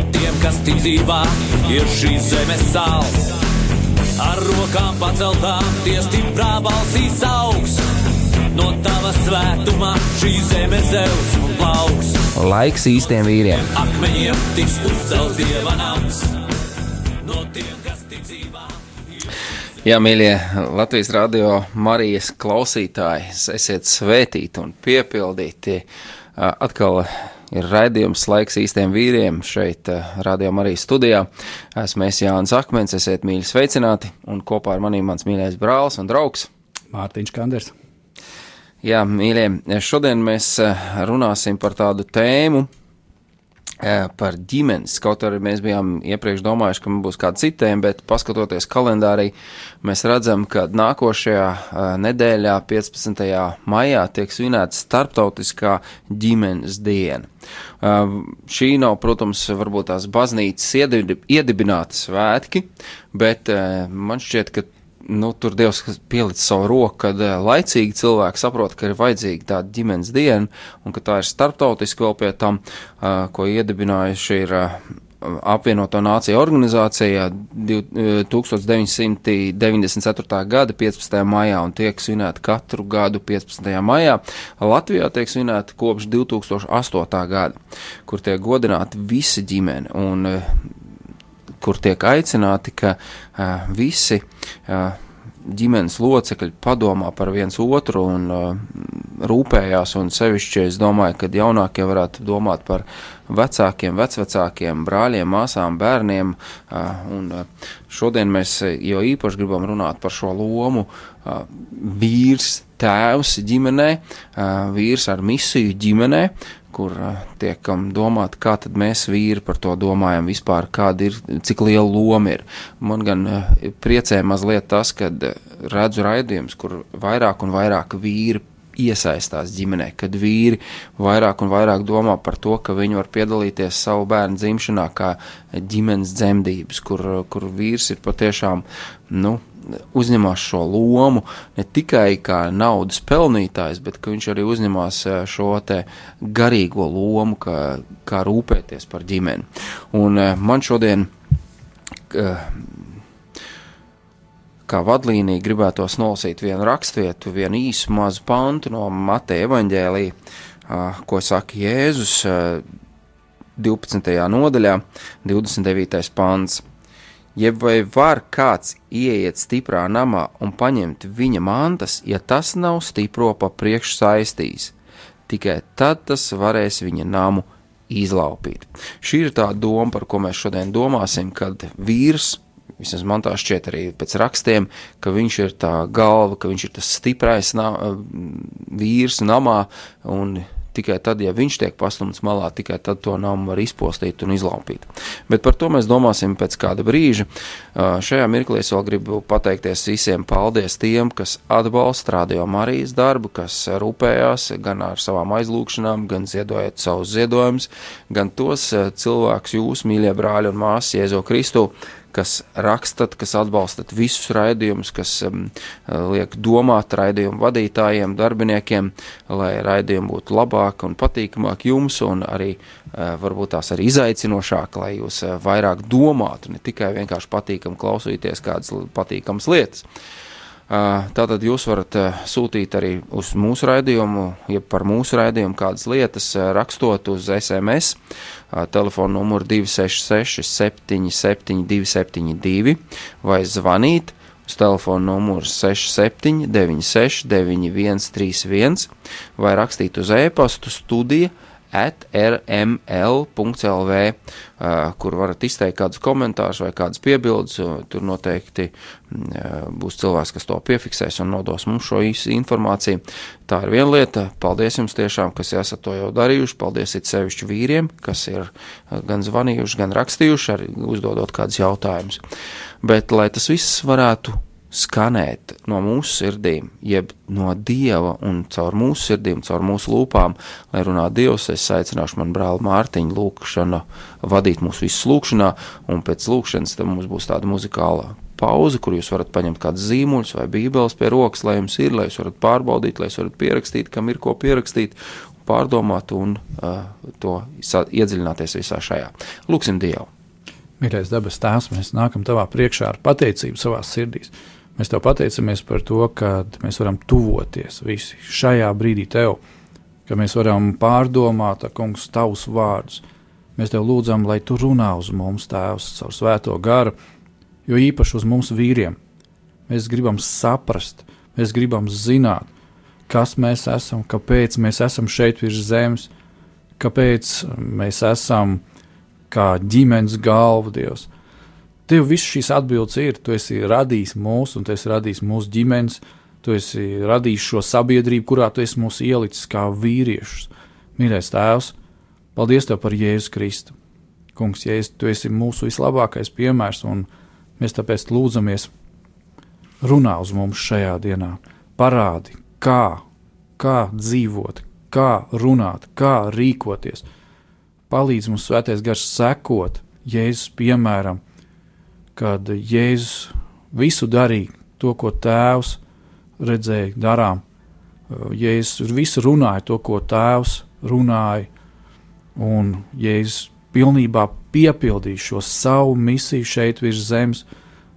no tiem, kas tic dzīvā, ir šīs zemes sāls. Ar rokām paceltām, tie stiprā balsīs augs. No tava svētumā šī zeme zeus un plauks. Laiks īstiem vīriem. Akmeņiem tiks uzcelts dieva nams. No tiem, kas tic dzīvā. Jā, mīļie Latvijas radio Marijas klausītāji, esiet svētīti un piepildīti. Atkal ir raidījums laiks īstiem vīriem šeit, eh, Radio Marijas studijā. Esmu es Jānis Akmens, esiet mīļi sveicināti, un kopā ar maniem mans mīļais brālis un draugs Mārtiņš Kanders. Jā, mīļie, šodien mēs eh, runāsim par tādu tēmu, par ģimenes. Kaut arī mēs bijām iepriekš domājuši, ka mums būs kāda cita tēma, bet paskatoties kalendārī, mēs redzam, ka nākošajā nedēļā, 15. maijā, tiek svinēta starptautiskā ģimenes diena. Šī nav, protams, varbūt tās baznīcas iedibināta svētki, bet man šķiet, ka nu, tur Dievs pielicis savu roku, kad eh, laicīgi cilvēki saprot, ka ir vajadzīga tāda ģimenes diena, un ka tā ir starptautiski vēl pie tam, uh, ko iedibinājuši ir uh, apvienoto nāciju organizācija 1994. gada 15. maijā un tiek svinēta katru gadu 15. maijā. Latvijā tiek svinēta kopš 2008. gada, kur tiek godināti visi ģimeni. Un, kur tiek aicināti, ka uh, visi uh, ģimenes locekļi padomā par viens otru un uh, rūpējās, un sevišķi es domāju, ka jaunākie varētu domāt par vecākiem, vecvecākiem, brāļiem, māsām, bērniem, uh, un uh, šodien mēs jau īpaši gribam runāt par šo lomu uh, vīrs, tēvs ģimenē, uh, vīrs ar misiju ģimenē, kur tiek domāt, kā tad mēs vīri par to domājam vispār, kāda ir, cik liela loma ir. Man gan priecē mazliet tas, kad redzu raidījums, kur vairāk un vairāk vīri iesaistās ģimenē, kad vīri vairāk un vairāk domā par to, ka viņi var piedalīties savu bērnu dzimšanā kā ģimenes dzemdības, kur, kur vīrs ir patiešām, nu, uzņemās šo lomu ne tikai kā naudas pelnītājs, bet viņš arī uzņemās eh, šo garīgo lomu, kā, kā rūpēties par ģimeni. Un eh, man šodien eh, kā vadlīnija gribētos nolasīt vienu rakstvietu, vienu īsu mazu pantu no Mateja evaņģēlī, ko saka Jēzus 12. nodaļā, 29. pants jeb vai var kāds ieiet stiprā namā un paņemt viņa mantas, ja tas nav stipro pa priekšu saistījis. Tikai tad tas varēs viņa namu izlaupīt. Šī ir tā doma, par ko mēs šodien domāsim, kad vīrs, vismaz man tā šķiet arī pēc rakstiem, ka viņš ir tā galva, ka viņš ir tas stiprais na vīrs namā un tikai tad, ja viņš tiek pastumts malā, tikai tad to namu var izpostīt un izlaupīt. Bet par to mēs domāsim pēc kāda brīža. Šajā mirklī es vēl gribu pateikties visiem paldies tiem, kas atbalsta Radio Marijas darbu, kas rūpējās gan ar savām aizlūkšanām, gan ziedojot savus ziedojumus, gan tos cilvēkus, jūs, mīļie brāļi un māsas, Jēzo Kristu, kas rakstat, kas atbalstat visus raidījumus, kas um, liek domāt raidījumu vadītājiem, darbiniekiem, lai raidījumi būtu labāki un patīkamāki jums, un arī uh, varbūt tās arī izaicinošāk, lai jūs uh, vairāk domātu, ne tikai vienkārši patīkam klausīties kādas patīkamas lietas. Tātad jūs varat sūtīt arī uz mūsu raidījumu, ja par mūsu raidījumu kādas lietas rakstot uz SMS telefona numuru 266 77 272 vai zvanīt uz telefona numuru 6796 9131 vai rakstīt uz e-pastu studija atrml.lv, kur varat izteikt kādus komentārus vai kādas piebildes. Tur noteikti būs cilvēks, kas to piefiksēs un nodos mums šo īsu informāciju. Tā ir viena lieta. Paldies jums tiešām, kas esat to jau darījuši. Paldies it sevišķi vīriem, kas ir gan zvanījuši, gan rakstījuši, arī uzdodot kādus jautājumus. Bet, lai tas viss varētu skanēt no mūsu sirdīm, jeb no Dieva un caur mūsu sirdīm, caur mūsu lūpām, lai runā Dievs, es aicināšu man brāli Mārtiņu lūkšanu vadīt mūsu visus lūkšanā, un pēc lūkšanas tad mums būs tāda muzikāla pauze, kur jūs varat paņemt kādus zīmuļus vai bībeles pie rokas, lai jums ir, lai jūs varat pārbaudīt, lai jūs varat pierakstīt, kam ir ko pierakstīt, pārdomāt un uh, to iedziļināties visā šajā. Lūksim Dievu! Mīļais dabas tēvs, mēs nākam tavā priekšā ar pateicību savā sirdīs. Mēs tev pateicamies par to, ka mēs varam tuvoties visi šajā brīdī tev, ka mēs varam pārdomāt, kungs, tavus vārdus. Mēs tev lūdzam, lai tu runā uz mums, tēvs, caur svēto garu, jo īpaši uz mums vīriem. Mēs gribam saprast, mēs gribam zināt, kas mēs esam, kāpēc mēs esam šeit virs zemes, kāpēc mēs esam kā ģimenes galva, Dievs. Tev viss šīs atbildes ir. Tu esi radījis mūsu, un tu esi radījis mūsu ģimenes, tu esi radījis šo sabiedrību, kurā tu esi mūs ielicis kā vīriešus. Mīļais Tēvs, paldies Tev par Jēzu Kristu. Kungs, Jēzus, Tu esi mūsu vislabākais piemērs, un mēs tāpēc lūdzamies, runā uz mums šajā dienā, parādi, kā, kā dzīvot, kā runāt, kā rīkoties. Palīdz mums svētais gars sekot Jēzus piemēram, kad Jēzus visu darīja to, ko Tēvs redzēja, darām. Jēzus visu runāja to, ko Tēvs runāja, un Jēzus pilnībā piepildīja šo savu misiju šeit virs zemes,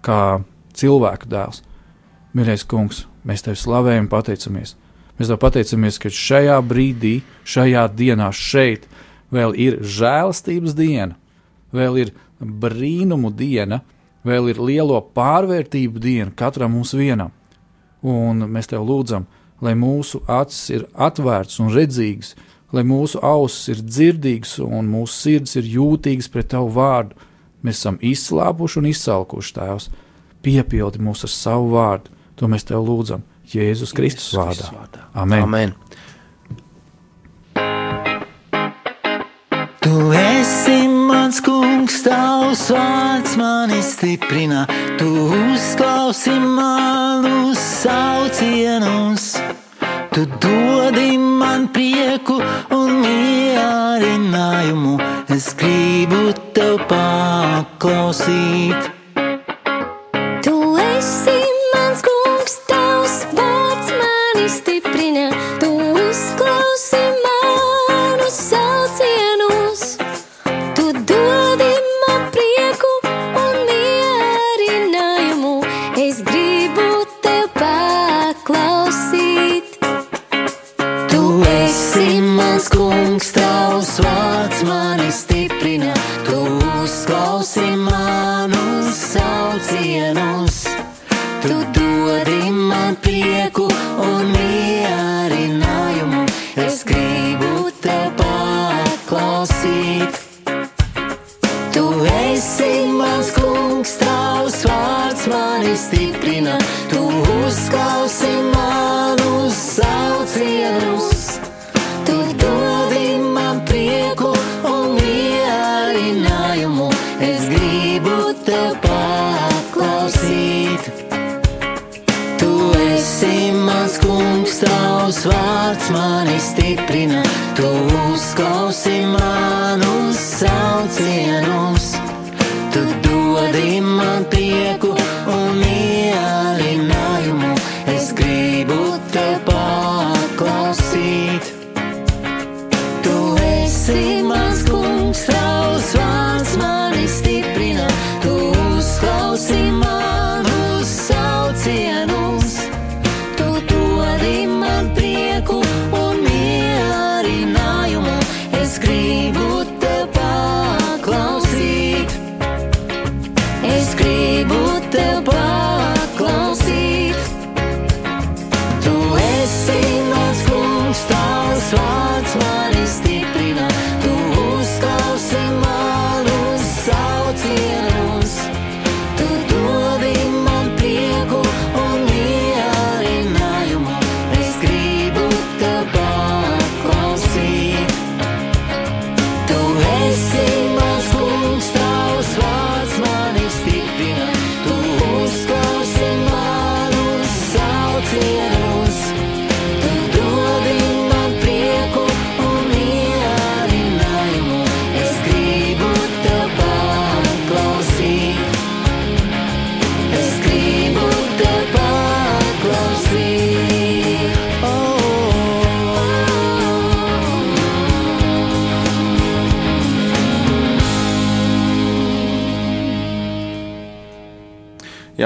kā cilvēka dēls. Mīļais kungs, mēs tev slavējam, pateicamies. Mēs tev pateicamies, ka šajā brīdī, šajā dienā, šeit vēl ir žēlastības diena, vēl ir brīnumu diena, vēl ir lielo pārvērtību diena katram mums vienam. Un mēs tev lūdzam, lai mūsu acis ir atvērtas un redzīgas, lai mūsu ausis ir dzirdīgas un mūsu sirds ir jūtīgas pret tavu vārdu. Mēs esam izslāpuši un izsalkuši tēvs. Piepildi mūs ar savu vārdu. To mēs tev lūdzam Jēzus Kristus vārdā. Kristus vārdā. Amen. Amen. Tu esi mans kungs, tavs vārds mani stiprina, tu uzklausi manus saucienus. Tu dodi man prieku un mierinājumu, es gribu tev paklausīt.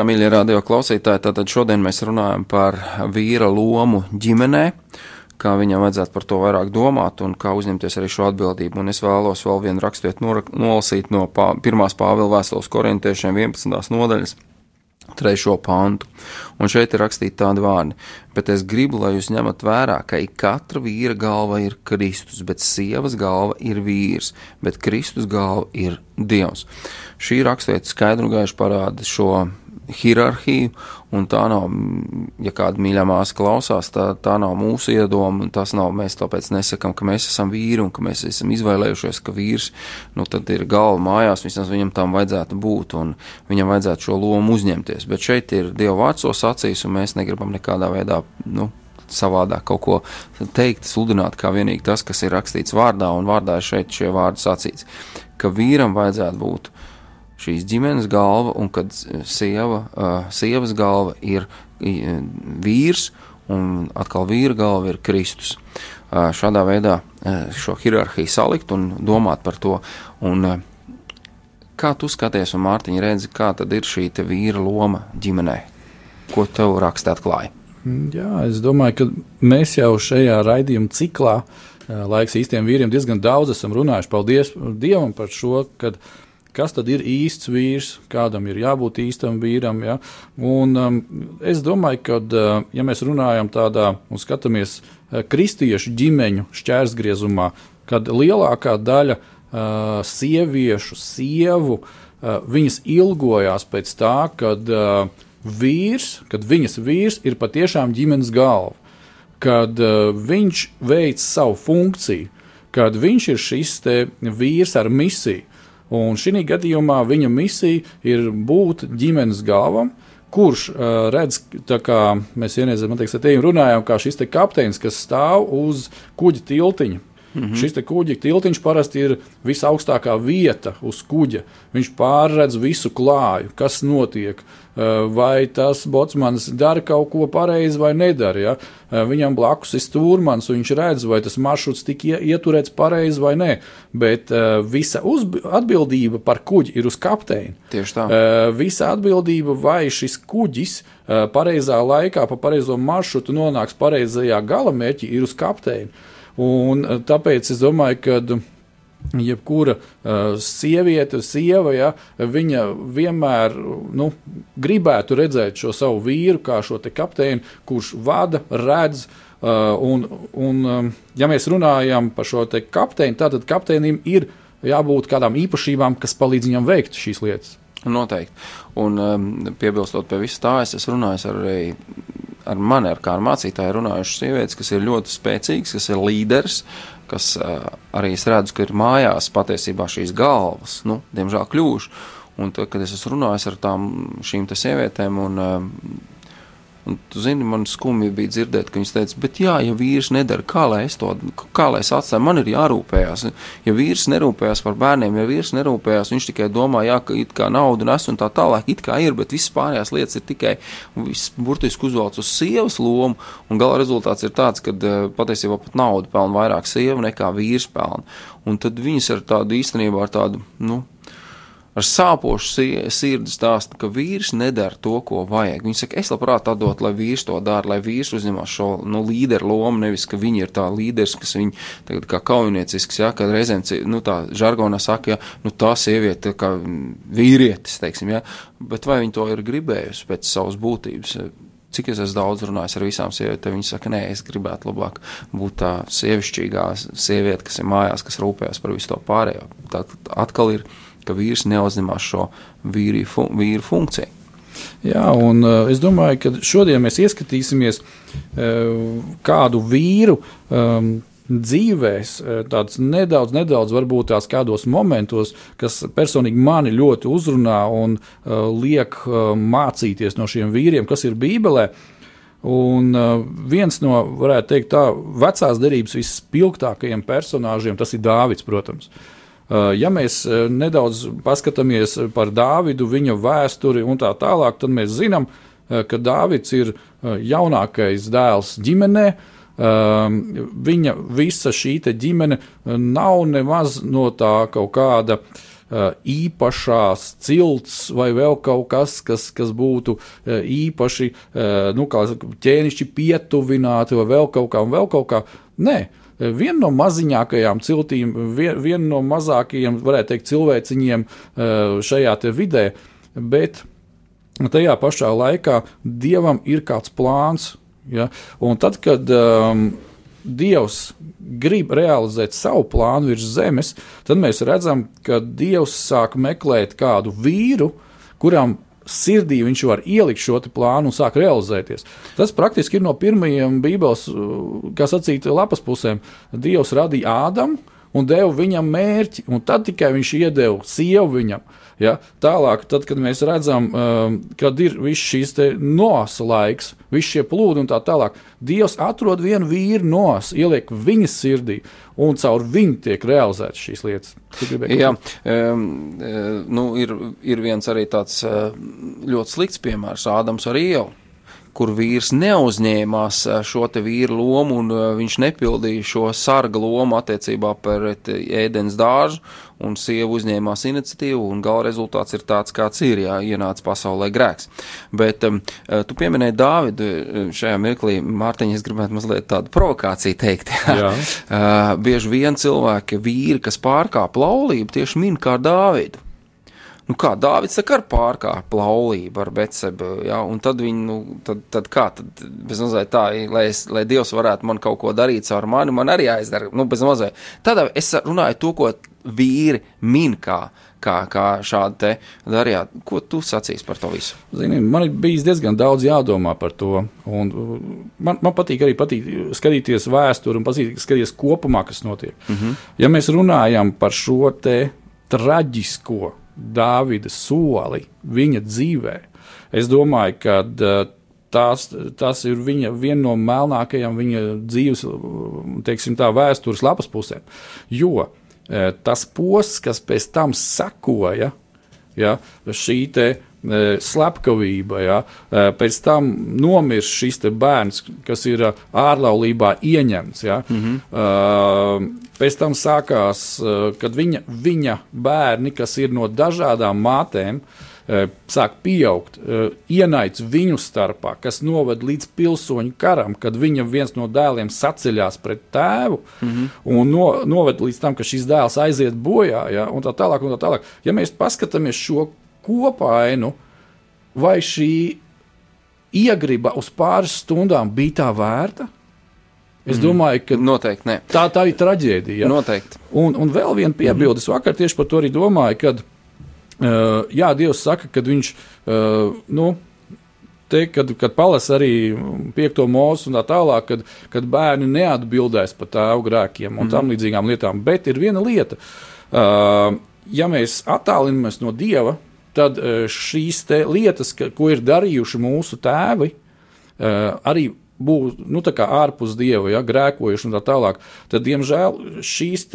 Mīļie radio klausītāji, tātad šodien mēs runājam par vīra lomu ģimenē, kā viņam vajadzētu par to vairāk domāt un kā uzņemties arī šo atbildību. Un es vēlos vēl vienu raksturiet nolasīt no pā, pirmās Pāvila vēstules korintiešiem 11. nodaļas. Trešo pantu. Un šeit ir rakstīti tādi vārdi, bet es gribu, lai jūs ņemat vērā, ka ik katra vīra galva ir Kristus, bet sievas galva ir vīrs, bet Kristus galva ir Dievs. Šī rakstvieta skaidru un gaišu parāda šo hierarhiju, un tā nav, ja kāda mīļā māsa klausās, tā, tā nav mūsu iedoma, tas nav, mēs tāpēc nesakam, ka mēs esam vīri un ka mēs esam izvēlējušies, ka vīrs, nu tad ir galva mājās, vismaz viņam tam vajadzētu būt, un viņam vajadzētu šo lomu uzņemties, bet šeit ir Dieva vārds to sacīs, un mēs negribam nekādā veidā, nu, savādāk kaut ko teikt, sludināt, kā vienīgi tas, kas ir rakstīts vārdā, un vārdā ir šeit šie vārdi sacīts, ka vīram vajadzētu būt šīs ģimenes galva, un kad sieva, uh, sievas galva ir uh, vīrs, un atkal vīra galva ir Kristus. Uh, šādā veidā uh, šo hierarhiju salikt un domāt par to. Un, uh, kā tu skaties, un Mārtiņa redzi, kā tad ir šī vīra loma ģimenē? Ko tev raksta atklāja? Jā, es domāju, ka mēs jau šajā raidījuma ciklā laiks īstiem vīriem diezgan daudz esam runājuši. Paldies Dievam par šo, kad uh, kas tad ir īsts vīrs, kādam ir jābūt īstam vīram. Ja? Un, um, es domāju, ka, uh, ja mēs runājam tādā un skatāmies uh, kristiešu ģimeņu šķērsgriezumā, kad lielākā daļa uh, sieviešu, sievu, uh, viņas ilgojās pēc tā, kad uh, vīrs, kad viņas vīrs ir patiešām ģimenes galva, kad uh, viņš veic savu funkciju, kad viņš ir šis vīrs ar misiju. Un šī gadījumā viņa misija ir būt ģimenes galvam, kurš uh, redz, kā mēs vienreizē runājām, kā šis kapteinis, kas stāv uz kuģa tiltiņa. Mm -hmm. Šis kuģa tiltiņš parasti ir visaugstākā vieta uz kuģa. Viņš pārredz visu klāju, kas notiek. Eh, vai tas botsmanis dara kaut ko pareizi vai nedara. Ja? Eh, viņam blakus ir stūrmans, un viņš redz, vai tas maršruts tika ieturēts pareizi vai nē. Bet uh, visa atbildība par kuģi ir uz kapteini. Tieši tā. Uh, visa atbildība, vai šis kuģis uh, pareizā laikā, pa pareizo maršrutu nonāks pareizajā galamērķī, ir uz kapteini. Un, tāpēc es domāju, ka jebkura uh, sieviete, sieva, ja, viņa vienmēr nu, gribētu redzēt šo savu vīru, kā šo kapteini, kurš vada, redz. Uh, un, un, um, ja mēs runājam par šo kapteini, tad kapteinim ir jābūt kādām īpašībām, kas palīdz viņam veikt šīs lietas. Noteikti. Un um, piebilstot pie visu tā, es esmu runājis ar, ar mani, ar kā ar mācītāju, runājušas sievietes, kas ir ļoti spēcīgas, kas ir līderis, uh, kas arī es redzu, ka ir mājās patiesībā šīs galvas, nu, diemžēl kļūšu. Un kad es runājis ar tām šīm sievietēm, un Un, tu zini, man skumji bija dzirdēt, ka viņš teica, bet jā, ja vīrs nedara, kā lai es to, kā lai es atstāju, man ir jārūpējās. Ja vīrs nerūpējās par bērniem, ja vīrs nerūpējās, viņš tikai domā, jā, ka it kā naudu nes un tā tālāk, it kā ir, bet visas pārējās lietas ir tikai, viss burtiski uzvalts uz sievas lomu, un gala rezultāts ir tāds, ka eh, patiesībā pat naudu pelna vairāk sieva nekā vīrs pelna. Un tad viņas ar tādu īstenībā, ar tādu, nu, ar sāpošu sirdi stāsta, ka vīrs nedara to, ko vajag. Viņa saka, es labprāt atdot, lai vīrs to dara, lai vīrs uzņemās šo nu, līderu lomu, nevis ka viņi ir tā līderis, kas viņi tagad kā kaujiniecisks, ja, kad reizēm, nu tā žargonā saka, ja, nu tā sieviete kā vīrietis, teiksim, ja, bet vai viņi to ir gribējusi pēc savas būtības? cik es esmu daudz runājis ar visām sievietēm, viņas saka, nē, es gribētu labāk būt tā sievišķīgā sieviete, kas ir mājās, kas rūpējas par visu to pārējo. Tā atkal ir ka vīrs neuzņemās šo vīri, fu, vīru funkciju. Jā, un uh, es domāju, ka šodien mēs ieskatīsimies uh, kādu vīru um, dzīvēs, uh, tāds nedaudz, nedaudz varbūt tās kādos momentos, kas personīgi mani ļoti uzrunā un uh, liek uh, mācīties no šiem vīriem, kas ir Bībelē. Un uh, viens no, varētu teikt, tā vecās derības vispilgtākajiem personāžiem, tas ir Dāvids, protams. Uh, Eh, ja mēs eh, nedaudz paskatāmies par Dāvidu, viņa vēsturi un tā tālāk, tad mēs zinām, eh, ka Dāvids ir jaunākais dēls ģimenē. Viņa visa šī ģimene nav nemaz no tā kaut kāda īpašās cilts vai vēl kaut kas, kas, kas būtu īpaši nu, ķēnišķi pietuvināti vai vēl kaut kā, un vēl kaut kā. Nē, viena no maziņākajām ciltīm, viena vien no mazākajiem, varētu teikt, cilvēciņiem šajā vidē, bet tajā pašā laikā dievam ir kāds plāns. Ja? Un tad, kad um, Dievs grib realizēt savu plānu virs zemes, tad mēs redzam, ka Dievs sāk meklēt kādu vīru, kuram sirdī viņš var ielikt šo plānu un sāk realizēties. Tas praktiski ir no pirmajiem Bībeles, kā sacīt, lapas pusēm. Dievs radīja Ādamu un deva viņam mērķi, un tad tikai viņš iedeva sievu viņam. Ja? Tālāk, tad, kad mēs redzam, um, kad ir viss šīs nosa laiks, visi šie plūdi un tā tālāk, Dievs atrod vienu vīru nos, ieliek viņas sirdī, un caur viņu tiek realizētas šīs lietas. Jā, um, nu, ir, ir viens arī tāds uh, ļoti slikts piemērs, Ādams arī jau kur vīrs neuzņēmās eh, šo te vīru lomu un viņš nepildīja šo sarga lomu attiecībā pret ēdienas dārzu, un sieva uzņēmās iniciatīvu, un gala rezultāts ir tāds, kāds ir, jā, ienāca pasaulē grēks. Bet um, tu pieminēji Dāvidu šajā mirklī, Mārtiņa, es gribētu mazliet tādu provokāciju teikt. Jā. jā. uh, bieži vien cilvēki, vīri, kas pārkāp laulību, tieši min kā Dāvidu. Nu, kā Dārvids saka, ar pārkāpu laulību ar Betsebu, ja, un tad viņi, nu, tad, tad kā, tad bez mazliet tā, lai, es, lai Dievs varētu man kaut ko darīt caur mani, man arī jāizdara, nu, bez mazliet. Tad es runāju to, ko vīri min kā, kā, kā šādi te darījāt. Ko tu sacīsi par to visu? Zini, man ir bijis diezgan daudz jādomā par to, un man, man patīk arī patīk skatīties vēsturi un patīk skatīties kopumā, kas notiek. Mm -hmm. Ja mēs runājam par šo te traģisko Dāvida soli viņa dzīvē. Es domāju, ka tās, tas ir viņa, viena no melnākajām viņa dzīves, teiksim, tā vēstures lapas pusēm. Jo tas posms, kas pēc tam sekoja, ja, šī te slepkavība. Ja? E, pēc tam nomirst šis bērns, kas ir e, ārlaulībā ieņemts. Ja? Mm -hmm. Pēc tam sākās, kad viņa, viņa bērni, kas ir no dažādām mātēm, sāk pieaugt, ienaids viņu starpā, kas noved līdz pilsoņu karam, kad viņa viens no dēliem saceļās pret tēvu mm -hmm. un no, noved līdz tam, ka šis dēls aiziet bojā, ja, un tā tālāk, un tā tālāk. Ja mēs paskatāmies šo kopainu, vai šī iegriba uz pāris stundām bija tā vērta? Es mm. domāju, ka Noteikti, ne. tā, tā ir traģēdija. Ja? Noteikti. Un, un vēl viena piebilde. Es vakar tieši par to arī domāju, kad uh, jā, Dievs saka, ka viņš. Uh, nu, Te, kad, kad palasa arī piekto mūzu un tā tālāk, kad, kad bērni neatbildēs par tēvu grēkiem un mm. tam līdzīgām lietām. Bet ir viena lieta, uh, ja mēs attālinamies no Dieva, tad e, šīs lietas, ko ir darījuši mūsu tēvi, e, arī būs nu, ārpus dieva, ja, grēkojuši un tā tālāk, tad, diemžēl, šīs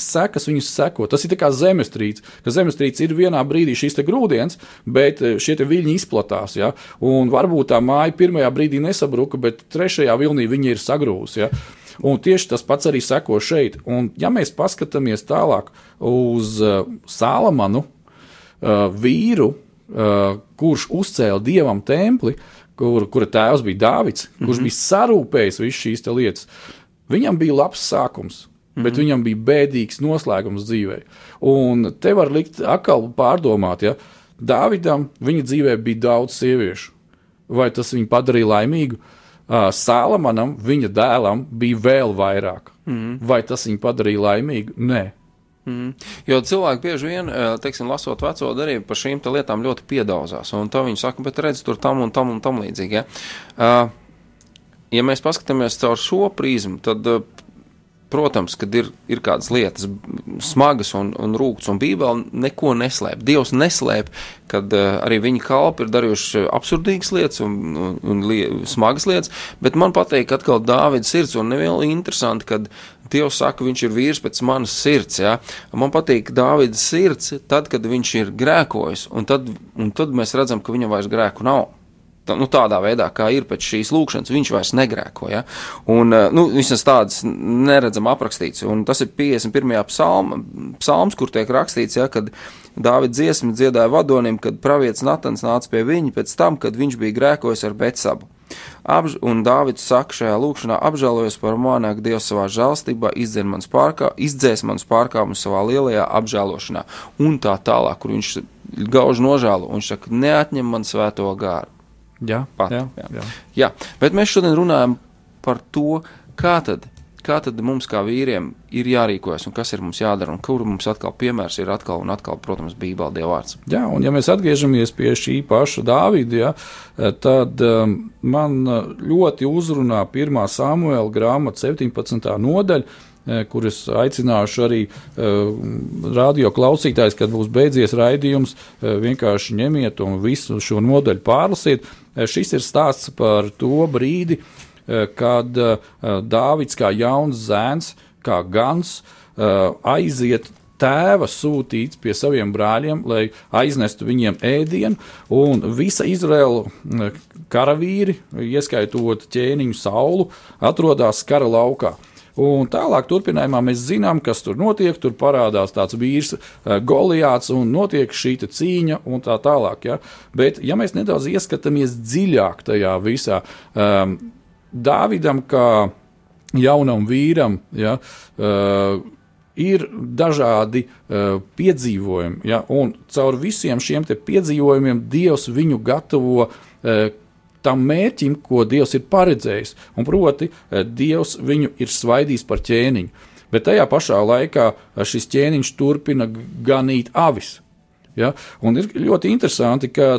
sekas viņus seko. Tas ir kā zemestrīce, ka zemestrīce ir vienā brīdī šīs grūdienas, bet e, šie viļņi izplatās. Ja, un varbūt tā māja pirmajā brīdī nesabruka, bet trešajā vilnī viņa ir sagrūzusi. Ja. Un tieši tas pats arī seko šeit. Un, ja mēs paskatāmies tālāk uz uh, Sālamanu, uh, vīru, uh, kurš uzcēla dievam templi, kur, kura tēvs bija Dāvids, kurš mm -hmm. bija sarūpējis visas šīs lietas. Viņam bija labs sākums. Mm -hmm. Bet viņam bija bēdīgs noslēgums dzīvē. Un te var likt atkal pārdomāt, ja Dāvidam viņa dzīvē bija daudz sieviešu. Vai tas viņu padarīja laimīgu? Uh, Sālamanam, viņa dēlam, bija vēl vairāk. Mm -hmm. Vai tas viņu padarīja laimīgu? Nē. Mm. Jo cilvēki bieži vien, eh, teiksim, lasot veco darību, par šīm lietām ļoti piedaudzās. Un tā viņi saka, bet redz, tur tam un tam un tam līdzīgi. Ja, uh, ja mēs paskatāmies caur šo prizmu, tad uh, Protams, kad ir, ir kādas lietas smagas un, un rūktas, un Bībele neko neslēp. Dievs neslēp, kad arī viņa kalpi ir darījuši absurdīgas lietas un, un, un li smagas lietas, bet man patīk atkal Dāvida sirds, un nevienā interesanti, kad Dievs saka, viņš ir vīrs pēc manas sirds. Ja? Man patīk Dāvida sirds, tad, kad viņš ir grēkojis, un tad, un tad mēs redzam, ka viņam vairs grēku nav nu, tādā veidā, kā ir pēc šīs lūkšanas, viņš vairs negrēko. Ja? Un, nu, visas tādas neredzam aprakstīts, un tas ir 51. Psalma, psalms, kur tiek rakstīts, ja, kad Dāvids dziesmu dziedāja vadonim, kad pravietis Natans nāca pie viņa pēc tam, kad viņš bija grēkojis ar Betsabu. Apž un Dāvids saka šajā lūkšanā, apžēlojos par mani, ka Dievs savā žēlstībā pārkā, izdzēs manus pārkāpumus savā lielajā apžēlošanā, un tā tālāk, kur viņš gauž nožēlu, un viņš saka, neatņem man svēto gāru. Jā, Pat, jā. jā. jā, bet mēs šodien runājam par to, kā tad kā tad mums, kā vīriem, ir jārīkojas un kas ir mums jādara, un kur mums atkal piemērs ir atkal un atkal, protams, Bībelē Dieva vārds. Jā, un ja mēs atgriežamies pie šī paša Dāvida, ja, tad um, man ļoti uzrunā 1. Samuēla grāmata 17. nodaļa eh, kur es aicināšu arī uh, radio klausītājus, kad būs beidzies raidījums, uh, vienkārši ņemiet un visu šo nodaļu pārlasiet. Uh, šis ir stāsts par to brīdi, uh, kad eh, Dāvids kā jauns zēns, kā gans, eh, aiziet tēva sūtīts pie saviem brāļiem, lai aiznestu viņiem ēdienu, un visa Izraela karavīri, ieskaitot ķēniņu saulu, atrodas kara laukā. Un tālāk, turpinājumā, mēs zinām, kas tur notiek. Tur parādās tāds vīrs, Goliāts, un notiek šī cīņa, un tā tālāk. Ja? Bet, ja mēs nedaudz ieskatāmies dziļāk tajā visā, um, Dāvidam, kā jaunam vīram, ja, uh, ir dažādi uh, piedzīvojumi, ja, un caur visiem šiem piedzīvojumiem Dievs viņu gatavo uh, tam mērķim, ko Dievs ir paredzējis. Un proti, uh, Dievs viņu ir svaidījis par ķēniņu. Bet tajā pašā laikā šis ķēniņš turpina ganīt avis. Ja? Un ir ļoti interesanti, ka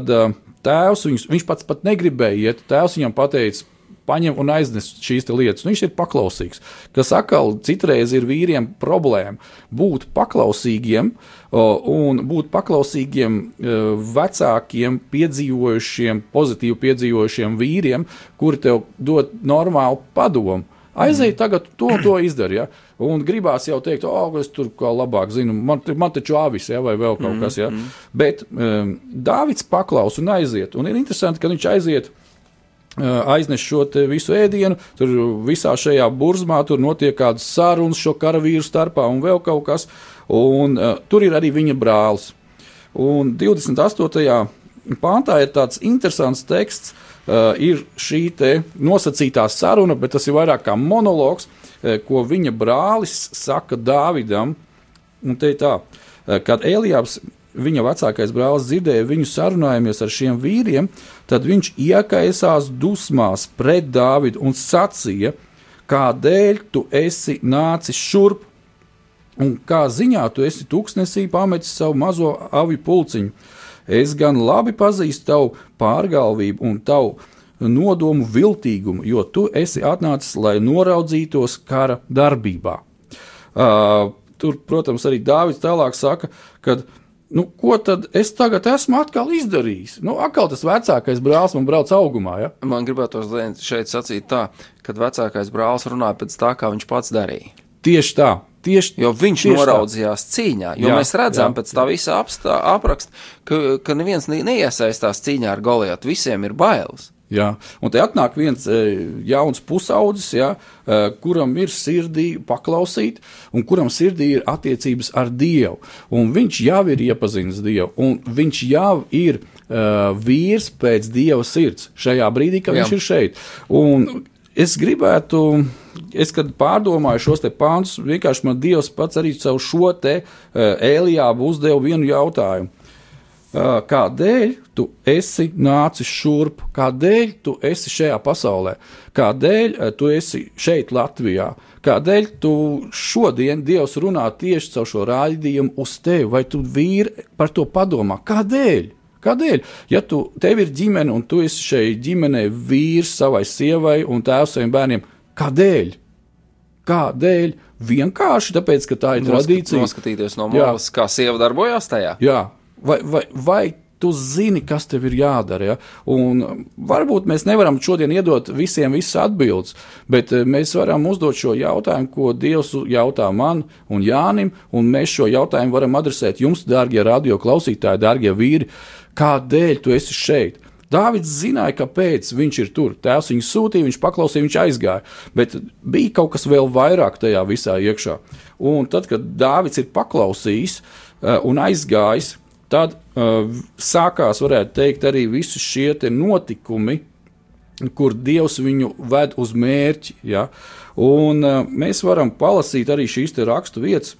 tēvs viņus, viņš pats pat negribēja iet. Tēvs viņam pateica, paņem un aiznes šīs lietas. Nu, viņš ir paklausīgs. Kas atkal citreiz ir vīriem problēma. Būt paklausīgiem un būt paklausīgiem e, vecākiem, piedzīvojušiem, pozitīvi piedzīvojušiem vīriem, kuri tev dod normālu padomu. Aizej, tagad to, to izdari. Ja? Un gribās jau teikt, oh, es tur kā labāk zinu, man, man taču avis, ja, vai vēl kaut kas. Ja? Mm -hmm. Bet um, Dāvids paklaus un aiziet. Un ir interesanti, ka viņš aiziet aiznes šo visu ēdienu, tur visā šajā burzmā tur notiek kādas sarunas šo karavīru starpā un vēl kaut kas, un uh, tur ir arī viņa brālis. Un 28. pāntā ir tāds interesants teksts, uh, ir šī nosacītā saruna, bet tas ir vairāk kā monologs, uh, ko viņa brālis saka Dāvidam, un te ir tā, uh, kad Elijāps viņa vecākais brālis dzirdēja viņu sarunājamies ar šiem vīriem, tad viņš iekaisās dusmās pret Dāvidu un sacīja, kādēļ tu esi nācis šurp, un kā ziņā tu esi tūkstnesī pametis savu mazo avi pulciņu. Es gan labi pazīstu tavu pārgalvību un tavu nodomu viltīgumu, jo tu esi atnācis, lai noraudzītos kara darbībā. Uh, tur, protams, arī Dārvids tālāk saka, ka Nu, ko tad es tagad esmu atkal izdarījis? Nu, atkal tas vecākais brālis man brauc augumā. Ja? Man gribētu šeit sacīt tā, ka vecākais brālis runāja pēc tā, kā viņš pats darīja. Tieši tā. Tieši, jo viņš tieši noraudzījās tā. cīņā. Jo jā, mēs redzam, jā, pēc tā visa apraksta, ka, ka neviens neiesaistās cīņā ar Goliatu. Visiem ir bailes. Jā. Un te atnāk viens e, jauns pusaudzis, ja, e, kuram ir sirdī paklausīt, un kuram sirdī ir attiecības ar Dievu. Un viņš jau ir iepazinis Dievu, un viņš jau ir uh, vīrs pēc Dieva sirds šajā brīdī, kad Jā. viņš ir šeit. Un es gribētu, es kad pārdomāju šos te pāntus, vienkārši man Dievs pats arī caur šo te uh, Elijābu uzdeva vienu jautājumu kādēļ tu esi nācis šurp, kādēļ tu esi šajā pasaulē, kādēļ tu esi šeit, Latvijā, kādēļ tu šodien Dievs runā tieši caur šo raidījumu uz tevi, vai tu vīri par to padomā, kādēļ? Kādēļ? Ja tu, tev ir ģimene un tu esi šeit ģimenē vīrs savai sievai un tēvs saviem bērniem, kādēļ? Kādēļ? Vienkārši tāpēc, ka tā ir tradīcija. Noskatīties no malas, kā sieva darbojās tajā. Jā, vai, vai, vai tu zini, kas tev ir jādara. Ja? Un varbūt mēs nevaram šodien iedot visiem visas atbildes, bet eh, mēs varam uzdot šo jautājumu, ko Dievs jautā man un Jānim, un mēs šo jautājumu varam adresēt jums, dārgie radio klausītāji, dārgie vīri, kādēļ tu esi šeit? Dāvids zināja, kāpēc viņš ir tur. Tēvs viņu sūtīja, viņš paklausīja, viņš aizgāja. Bet bija kaut kas vēl vairāk tajā visā iekšā. Un tad, kad Dāvids ir paklausījis uh, un aizgājis, tad uh, sākās, varētu teikt, arī visi šie notikumi, kur Dievs viņu ved uz mērķi. Ja? Un, uh, mēs varam palasīt arī šīs rakstu vietas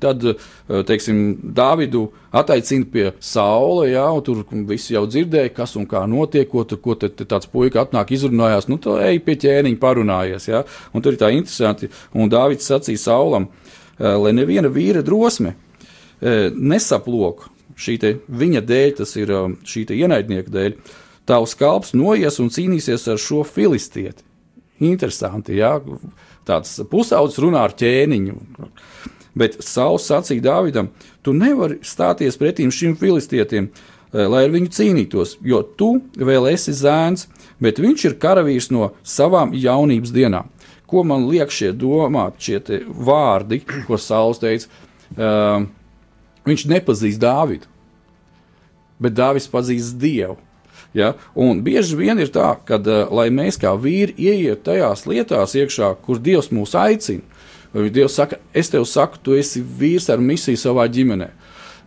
Tad, eh, teiksim, Dāvidu attaicina pie saula, jā, un tur visi jau dzirdēja, kas un kā notiek, ko, ko te, te tāds puika atnāk, izrunājās, nu, tā ej pie ķēniņa parunājies, jā, un tur ir tā interesanti, un Dāvids sacīja saulam, eh, lai neviena vīra drosme nesaplok šī viņa dēļ, tas ir šī te ienaidnieka dēļ, tavs kalps noies un cīnīsies ar šo filistieti. Interesanti, jā, tāds pusaudzis runā ar ķēniņu. Bet Sauls sacīja Dāvidam, tu nevari stāties pretīm šim filistietim, eh, lai ar viņu cīnītos, jo tu vēl esi zēns, bet viņš ir karavīrs no savām jaunības dienām. Ko man liek šie domāt, šie vārdi, ko Sauls teica? Uh, viņš nepazīst Dāvidu, bet Dāvids pazīst Dievu. Ja? Un bieži vien ir tā, ka, uh, lai mēs kā vīri ieiet tajās lietās iekšā, kur Dievs mūs aicina, Dievs saka, es tev saku, tu esi vīrs ar misiju savā ģimenē.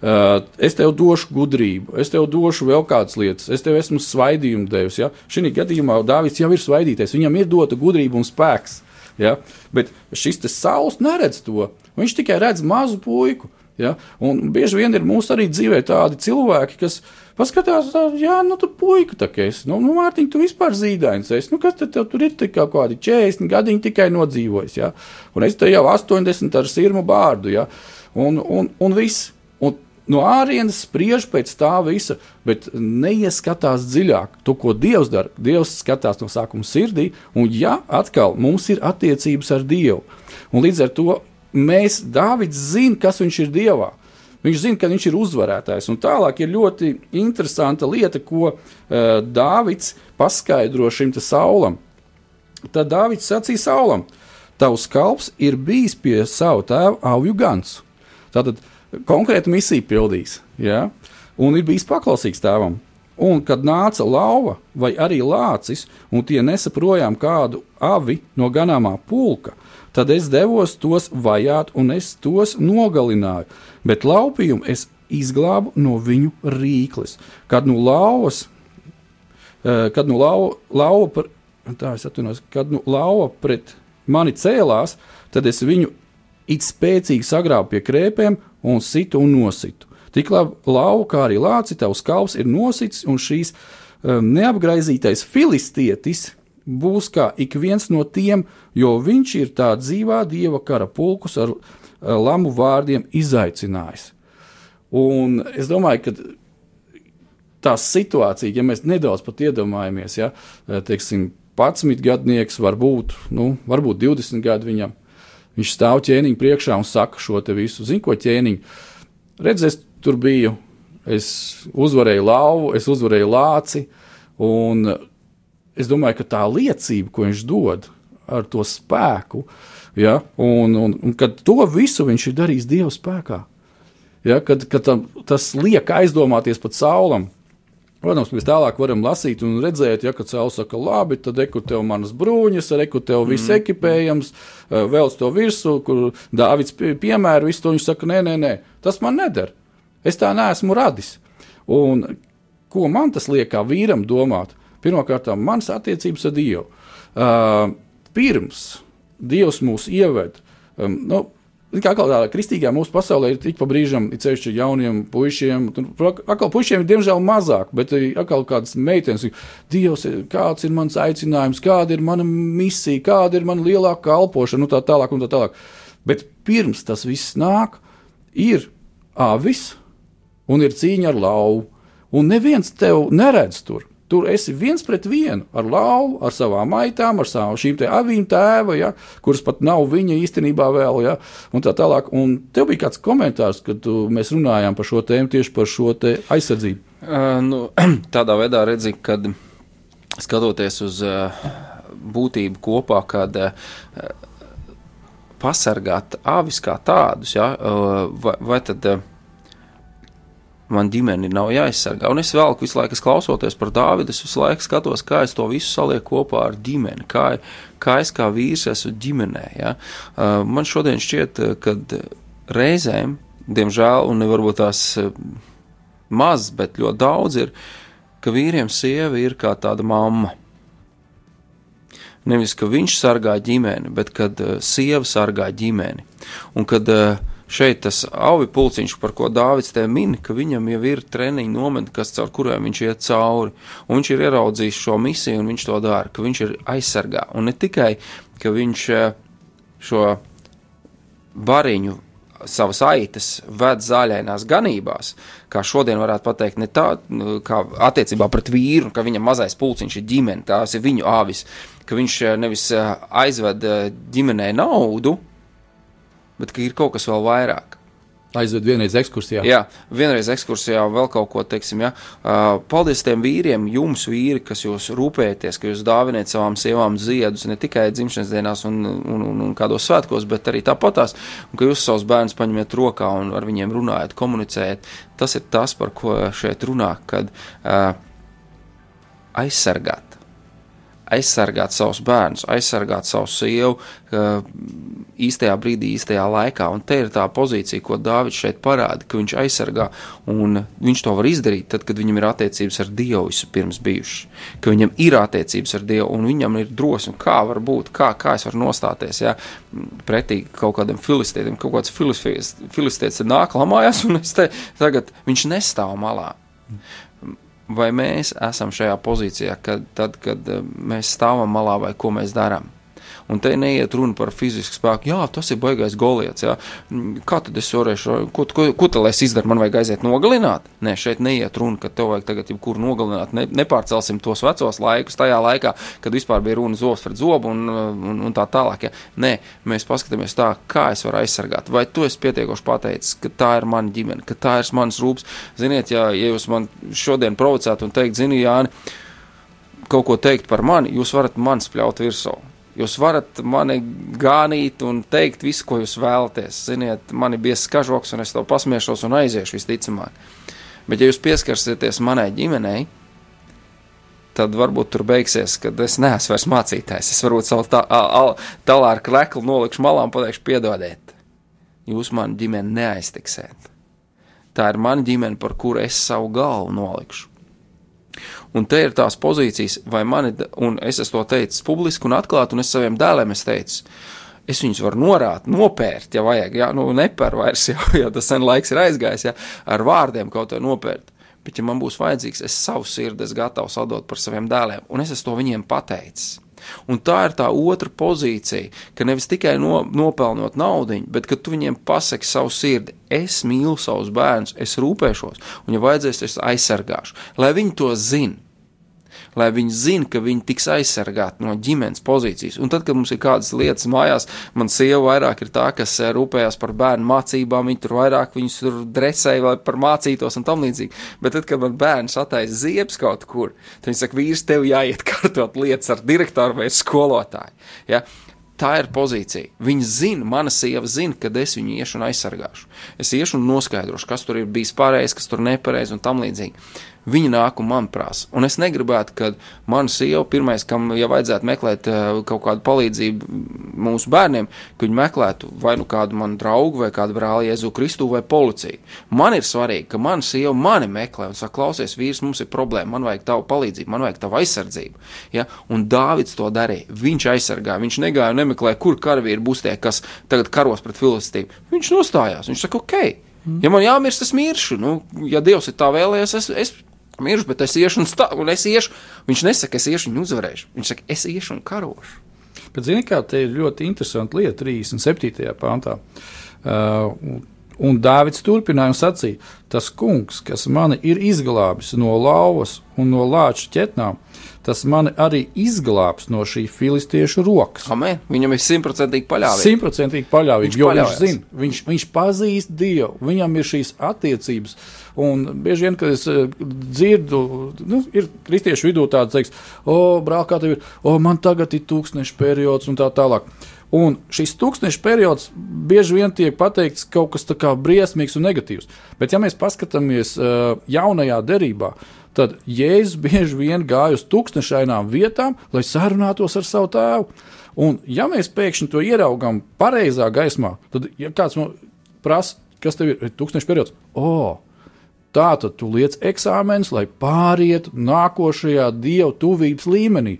Uh, es tev došu gudrību, es tev došu vēl kādas lietas, es tev esmu svaidījumu devis. Ja? Šī gadījumā Dārvids jau ir svaidītais, viņam ir dota gudrība un spēks. Ja? Bet šis saules neredz to. Viņš tikai redz mazu puiku. Ja? Un bieži vien ir mūsu arī dzīvē tādi cilvēki, kas paskatās, jā, nu, tu puika tā kā esi. Nu, nu Mārtiņ, tu vispār zīdains esi. Nu, kas tad tev tur ir tik kā kādi 40 gadiņi tikai nodzīvojis, ja? Un es te jau 80 ar sirmu bārdu, ja? Un, un, un viss. Un no ārienes spriež pēc tā visa, bet neieskatās dziļāk. To, ko Dievs dara, Dievs skatās no sākuma sirdī, un ja atkal mums ir attiecības ar Dievu, un līdz ar to mēs, Dāvids, zinām, kas viņš ir Dievā. Viņš zina, ka viņš ir uzvarētājs. Un tālāk ir ļoti interesanta lieta, ko uh, Dāvids paskaidro šim saulam. Tad Dāvids sacīja saulam, tavs kalps ir bijis pie sava tēva auju gans. Tātad konkrēta misija pildījis, ja? un ir bijis paklausīgs tēvam. Un, kad nāca lauva vai arī lācis, un tie nesa projām kādu avi no ganāmā pulka, Tad es devos tos vajāt, un es tos nogalināju, bet laupījumu es izglābu no viņu rīkles. Kad nu lauvas, eh, kad nu lauva, lauva par, tā es atvainojos, kad nu lauva pret mani cēlās, tad es viņu it spēcīgi sagrābu pie krēpiem un situ un nositu. Tik labi lauva, kā arī lāci, tavs kalps ir nosits, un šīs um, neapgraizītais filistietis būs kā ik viens no tiem, jo viņš ir tā dzīvā dieva kara pulkus ar lamu vārdiem izaicinājis. Un es domāju, ka tā situācija, ja mēs nedaudz pat iedomājamies, ja teiksim, 11 gadnieks, varbūt, nu, varbūt 20 gadu viņam, viņš stāv ķēniņa priekšā un saka šo te visu. Zinu, ko ķēniņš, redz, es tur biju, es uzvarēju lauvu, es uzvarēju lāci, un es domāju, ka tā liecība, ko viņš dod ar to spēku, ja, un, un, un kad to visu viņš ir darījis Dieva spēkā, ja, kad, kad tam, tas liek aizdomāties pat saulam. Protams, mēs tālāk varam lasīt un redzēt, ja cēlus saka, labi, tad eku tev manas brūņas, eku tev viss mm. ekipējams, eh, vēl to virsū, kur Dāvids piemēra visu to, viņš saka, nē, nē, nē, tas man neder. Es tā neesmu radis. Un ko man tas liek kā vīram domāt? Pirmkārt, manas attiecības ar Dievu. Uh, pirms Dievs mūs ieved, um, nu, Kā kā tādā kristīgā mūsu pasaulē ir tik pa brīžam, ir ceļš ar jauniem puišiem. Atkal puišiem ir diemžēl mazāk, bet atkal kādas meitenes, Dievs, kāds ir mans aicinājums, kāda ir mana misija, kāda ir mana lielākā kalpošana, nu tā tālāk un tā tālāk. Bet pirms tas viss nāk, ir avis un ir cīņa ar lauvu. Un neviens tev neredz tur. Tur esi viens pret vienu ar lauvu, ar savām maitām, ar savām šīm avīm tēva, ja, kuras pat nav viņa īstenībā vēl. Ja, un tā tālāk. Un tev bija kāds komentārs, kad tu, mēs runājām par šo tēmu, tieši par šo aizsardzību. Uh, nu, tādā veidā redzi, kad skatoties uz uh, būtību kopā, kad uh, pasargāt avis kā tādus, ja, uh, vai, vai tad. Uh, man ģimene nav jāaizsargā. Un es vēl visu laiku klausoties par Dāvidu, es visu laiku skatos, kā es to visu salieku kopā ar ģimeni, kā, kā es kā vīrs esmu ģimenē. Ja? Uh, man šodien šķiet, ka reizēm, diemžēl, un varbūt tās maz, bet ļoti daudz ir, ka vīriem sieva ir kā tāda mamma. Nevis, ka viņš sargā ģimeni, bet kad uh, sieva sargā ģimeni. Un kad uh, šeit tas auvi pulciņš, par ko Dāvids te min, ka viņam jau ir treniņu nometne, kas caur kuriem viņš iet cauri, un viņš ir ieraudzījis šo misiju, un viņš to dara, ka viņš ir aizsargā, un ne tikai, ka viņš eh, šo bariņu savas aitas ved zāļainās ganībās, kā šodien varētu pateikt, ne tā, nu, kā attiecībā pret vīru, ka viņam mazais pulciņš ir ģimene, tās ir viņu āvis, ka viņš eh, nevis eh, aizved ģimenei naudu, bet ka ir kaut kas vēl vairāk. Aizved vienreiz ekskursijā. Jā, vienreiz ekskursijā vēl kaut ko teiksim. Ja? Uh, paldies tiem vīriem, jums, vīri, kas jūs rūpējaties, ka jūs dāvināt savām sievām ziedus ne tikai dzimšanas dienās un, un, un, un kādos svētkos, bet arī tāpatās, un ka jūs savus bērnus paņemat rokā un ar viņiem runājat, komunicējat. Tas ir tas, par ko šeit runā, kad uh, aizsargāt aizsargāt savus bērnus, aizsargāt savu sievu īstajā brīdī, īstajā laikā. Un te ir tā pozīcija, ko Dārvids šeit parāda, ka viņš aizsargā, un viņš to var izdarīt tad, kad viņam ir attiecības ar Dievu vispirms bijušas, ka viņam ir attiecības ar Dievu, un viņam ir drosme, kā var būt, kā, kā es varu nostāties, ja, pretī kaut kādam filistētam, kaut kāds filistēts nāk lamājās, un es te tagad viņš nestāv malā vai mēs esam šajā pozīcijā, kad, tad, kad eh, mēs stāvam malā vai ko mēs darām. Un te neiet runa par fizisku spēku. Jā, tas ir baigais goliets. Jā. Mm, kā tad es varēšu, ko, ko, ko tad es izdaru? Man vajag aiziet nogalināt? Nē, šeit neiet runa, ka tev vajag tagad jebkuru nogalināt. Ne, nepārcelsim tos vecos laikus, tajā laikā, kad vispār bija runa zobs pret zobu un, un, un tā tālāk. Jā. Nē, mēs paskatāmies tā, kā es varu aizsargāt. Vai tu esi pietiekoši pateicis, ka tā ir mana ģimene, ka tā ir mans rūpes? Ziniet, ja, ja jūs man šodien provocētu un teikt, zini, Jāni, kaut ko teikt par mani, jūs varat man spļaut virsū. Jūs varat mani gānīt un teikt visu, ko jūs vēlaties. Ziniet, man ir biezs kažoks, un es to pasmiešos un aiziešu visticamāk. Bet, ja jūs pieskarsieties manai ģimenei, tad varbūt tur beigsies, kad es neesmu vairs mācītājs. Es varbūt savu tā, tālā ar kreklu nolikšu malā un pateikšu, piedodiet, jūs manu ģimeni neaiztiksiet. Tā ir mana ģimene, par kuru es savu galvu nolikšu. Un te ir tās pozīcijas, vai mani, un es to teicis publiski un atklāti, un es saviem dēliem es teicu, es viņus varu norāt, nopērt, ja vajag, ja, nu nepēr vairs, ja, ja tas sen laiks ir aizgājis, ja, ar vārdiem kaut ko nopērt. Bet, ja man būs vajadzīgs, es savu sirdi esmu gatavs atdot par saviem dēliem, un es to viņiem pateicis. Un tā ir tā otra pozīcija, ka nevis tikai no, nopelnot naudu, bet ka tu viņiem pasaki savu sirdi, es mīlu savus bērnus, es rūpēšos, un, ja vajadzēs, es aizsargāšu, lai viņi to zinātu lai viņi zinātu, ka viņi tiks aizsargāti no ģimenes pozīcijas. Un tad, kad mums ir kādas lietas mājās, man sieva vairāk ir tā, kas eh, rūpējas par bērnu mācībām, viņi tur vairāk viņus tur dresēja, lai par mācītos un tam līdzīgi. Bet tad, kad man bērns attaisa ziepes kaut kur, tad viņi saka, vīrs, tev jāiet kārtot lietas ar direktoru vai skolotāju. Ja? Tā ir pozīcija. Viņa zina, mana sieva zina, kad es viņu iešu un aizsargāšu. Es iešu un noskaidrošu, kas tur ir bijis pareizs, kas tur nepareizs un tam līdzīgi. Viņa nāk un man prasa. Un es negribētu, ka mana sieva, pirmais, kam ja vajadzētu meklēt uh, kaut kādu palīdzību mūsu bērniem, ka viņi meklētu vai nu kādu manu draugu, vai kādu brāli Jēzu Kristu, vai policiju. Man ir svarīgi, ka mana sieva mani meklē un saka, klausies, vīrs, mums ir problēma, man vajag tavu palīdzību, man vajag tavu aizsardzību. Ja? Un Dāvids to darīja. Viņš aizsargāja, viņš negāja un nemeklēja, kur karavīri būs tie, kas tagad karos pret filistību. Viņš nostājās, viņš saka, ok. Ja man jāmirst, es miršu. Nu, ja Dievs ir tā vēlējies, es, es miršu, bet es iešu un, stā, un es iešu. Viņš nesaka, es iešu un uzvarēšu. Viņš saka, es iešu un karošu. Bet, zini, kā te ir ļoti interesanti lieta 37. pāntā. Uh, un Dāvids turpināja un sacīja: Tas kungs, kas mani ir izglābis no lauvas un no lāča ķetnām, tas mani arī izglābs no šī filistiešu rokas. Amen. Viņam ir simtprocentīgi paļāvība. Simtprocentīgi paļāvība, jo paļaujas. viņš zina, viņš, viņš pazīst Dievu, viņam ir šīs attiecības. Un bieži vien, kad es uh, dzirdu, nu, ir kristiešu vidū tāds, teiks, o, brāl, kā tev ir, o, man tagad ir tūkstneša periods un tā tālāk. Un šis tūkstošs periods bieži vien tiek pateikts kaut kas tāds briesmīgs un negatīvs. Bet, ja mēs paskatāmies uh, jaunajā derībā, tad Jēzus bieži vien gāja uz tūkstošainām vietām, lai sarunātos ar savu tēvu. Un, ja mēs pēkšņi to ieraugām pareizā gaismā, tad, ja kāds man prasa, kas tev ir tūkstošs periods, oh, tā tad tu liec eksāmenus, lai pārietu nākošajā dievu tuvības līmenī.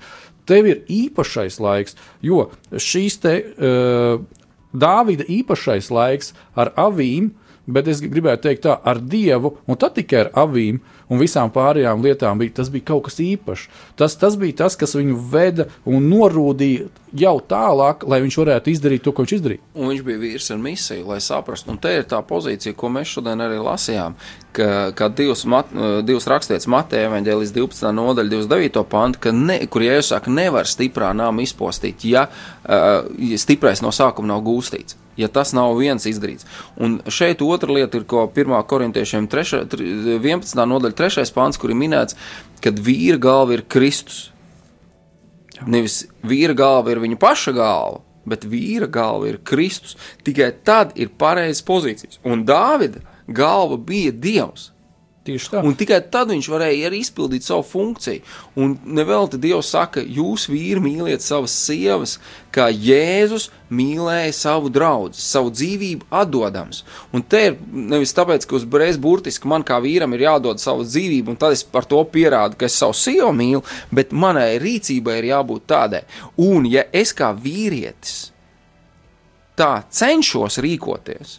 Tev ir īpašais laiks, jo šīs te uh, Dāvida īpašais laiks ar avīm, bet es gribētu teikt tā, ar Dievu, un tad tikai ar avīm un visām pārējām lietām bija, tas bija kaut kas īpašs. Tas, tas bija tas, kas viņu veda un norūdīja jau tālāk, lai viņš varētu izdarīt to, ko viņš izdarīja. Un viņš bija vīrs ar misiju, lai saprastu. Un te ir tā pozīcija, ko mēs šodien arī lasījām, ka, ka divas, mat, divas rakstītas Mateja evaņģēlis 12. nodaļa 29. pantu, ka ne, kur Jēzus saka, nevar stiprā nām izpostīt, ja uh, stiprais no sākuma nav gūstīts ja tas nav viens izdarīts. Un šeit otra lieta ir, ko 1. korintiešiem 3, 11. nodaļa 3. pāns, kur ir minēts, kad vīra galva ir Kristus. Nevis vīra galva ir viņa paša galva, bet vīra galva ir Kristus. Tikai tad ir pareizas pozīcijas. Un Dāvida galva bija Dievs. Tieši tā. Un tikai tad viņš varēja arī izpildīt savu funkciju. Un nevelti Dievs saka, jūs vīri mīliet savas sievas, kā Jēzus mīlēja savu draugu, savu dzīvību atdodams. Un te ir nevis tāpēc, ka uzreiz burtiski man kā vīram ir jādod savu dzīvību, un tad es par to pierādu, ka es savu sievu mīlu, bet manai rīcībai ir jābūt tādai. Un ja es kā vīrietis tā cenšos rīkoties,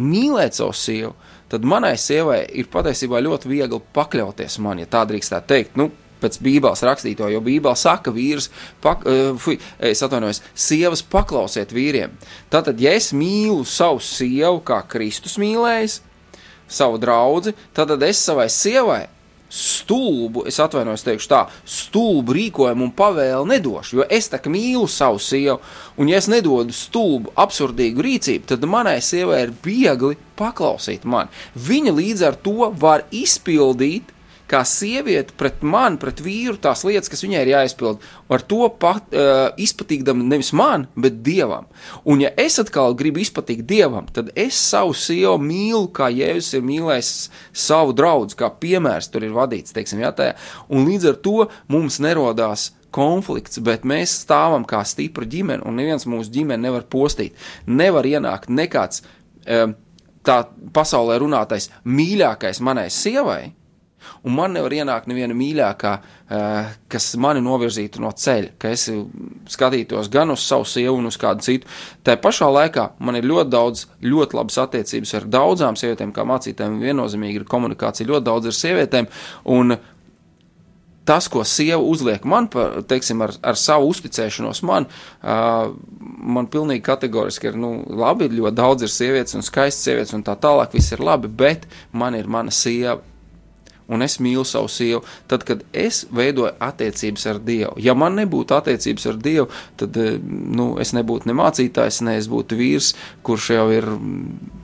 mīlēt savu sievu, tad manai sievai ir patiesībā ļoti viegli pakļauties man, ja tā drīkstētu teikt. Nu, pēc Bībeles rakstīto, jo Bībele saka, vīrs, pak, uh, fuj, es atvainojos, sievas paklausiet vīriem. Tātad, ja es mīlu savu sievu, kā Kristus mīlējis, savu draugu, tad es savai sievai stulbu, es atvainojos, teikšu tā, stulbu rīkojumu un pavēlu nedošu, jo es tā kā mīlu savu sievu, un ja es nedodu stulbu, absurdīgu rīcību, tad manai sievai ir viegli paklausīt mani. Viņa līdz ar to var izpildīt kā sieviete pret mani, pret vīru, tās lietas, kas viņai ir jāizpild, ar to pat, uh, izpatīkdam nevis man, bet dievam. Un, ja es atkal gribu izpatikt dievam, tad es savu sievu mīlu, kā Jēzus ir mīlējis savu draugu, kā piemērs tur ir vadīts, teiksim, jā, tajā. Un līdz ar to mums nerodās konflikts, bet mēs stāvam kā stipra ģimene, un neviens mūsu ģimeni nevar postīt. Nevar ienākt nekāds um, tā pasaulē runātais mīļākais manai sievai, Un man nevar ienākt neviena mīļākā, uh, kas mani novirzītu no ceļa, ka es skatītos gan uz savu sievu, gan uz kādu citu. Tā pašā laikā man ir ļoti daudz, ļoti labas attiecības ar daudzām sievietēm, kā mācītājiem. Viennozīmīgi ir komunikācija ļoti daudz ar sievietēm. Un, tas, ko sieva uzliek man, par, teiksim, ar, ar savu uzticēšanos man, uh, man pilnīgi kategoriski ir, nu, labi, ļoti daudz ir sievietes un skaistas sievietes un tā tālāk, viss ir labi, bet man ir mana sieva un es mīlu savu sievu, tad, kad es veidoju attiecības ar Dievu. Ja man nebūtu attiecības ar Dievu, tad eh, nu, es nebūtu ne mācītājs, ne es būtu vīrs, kurš jau ir mm,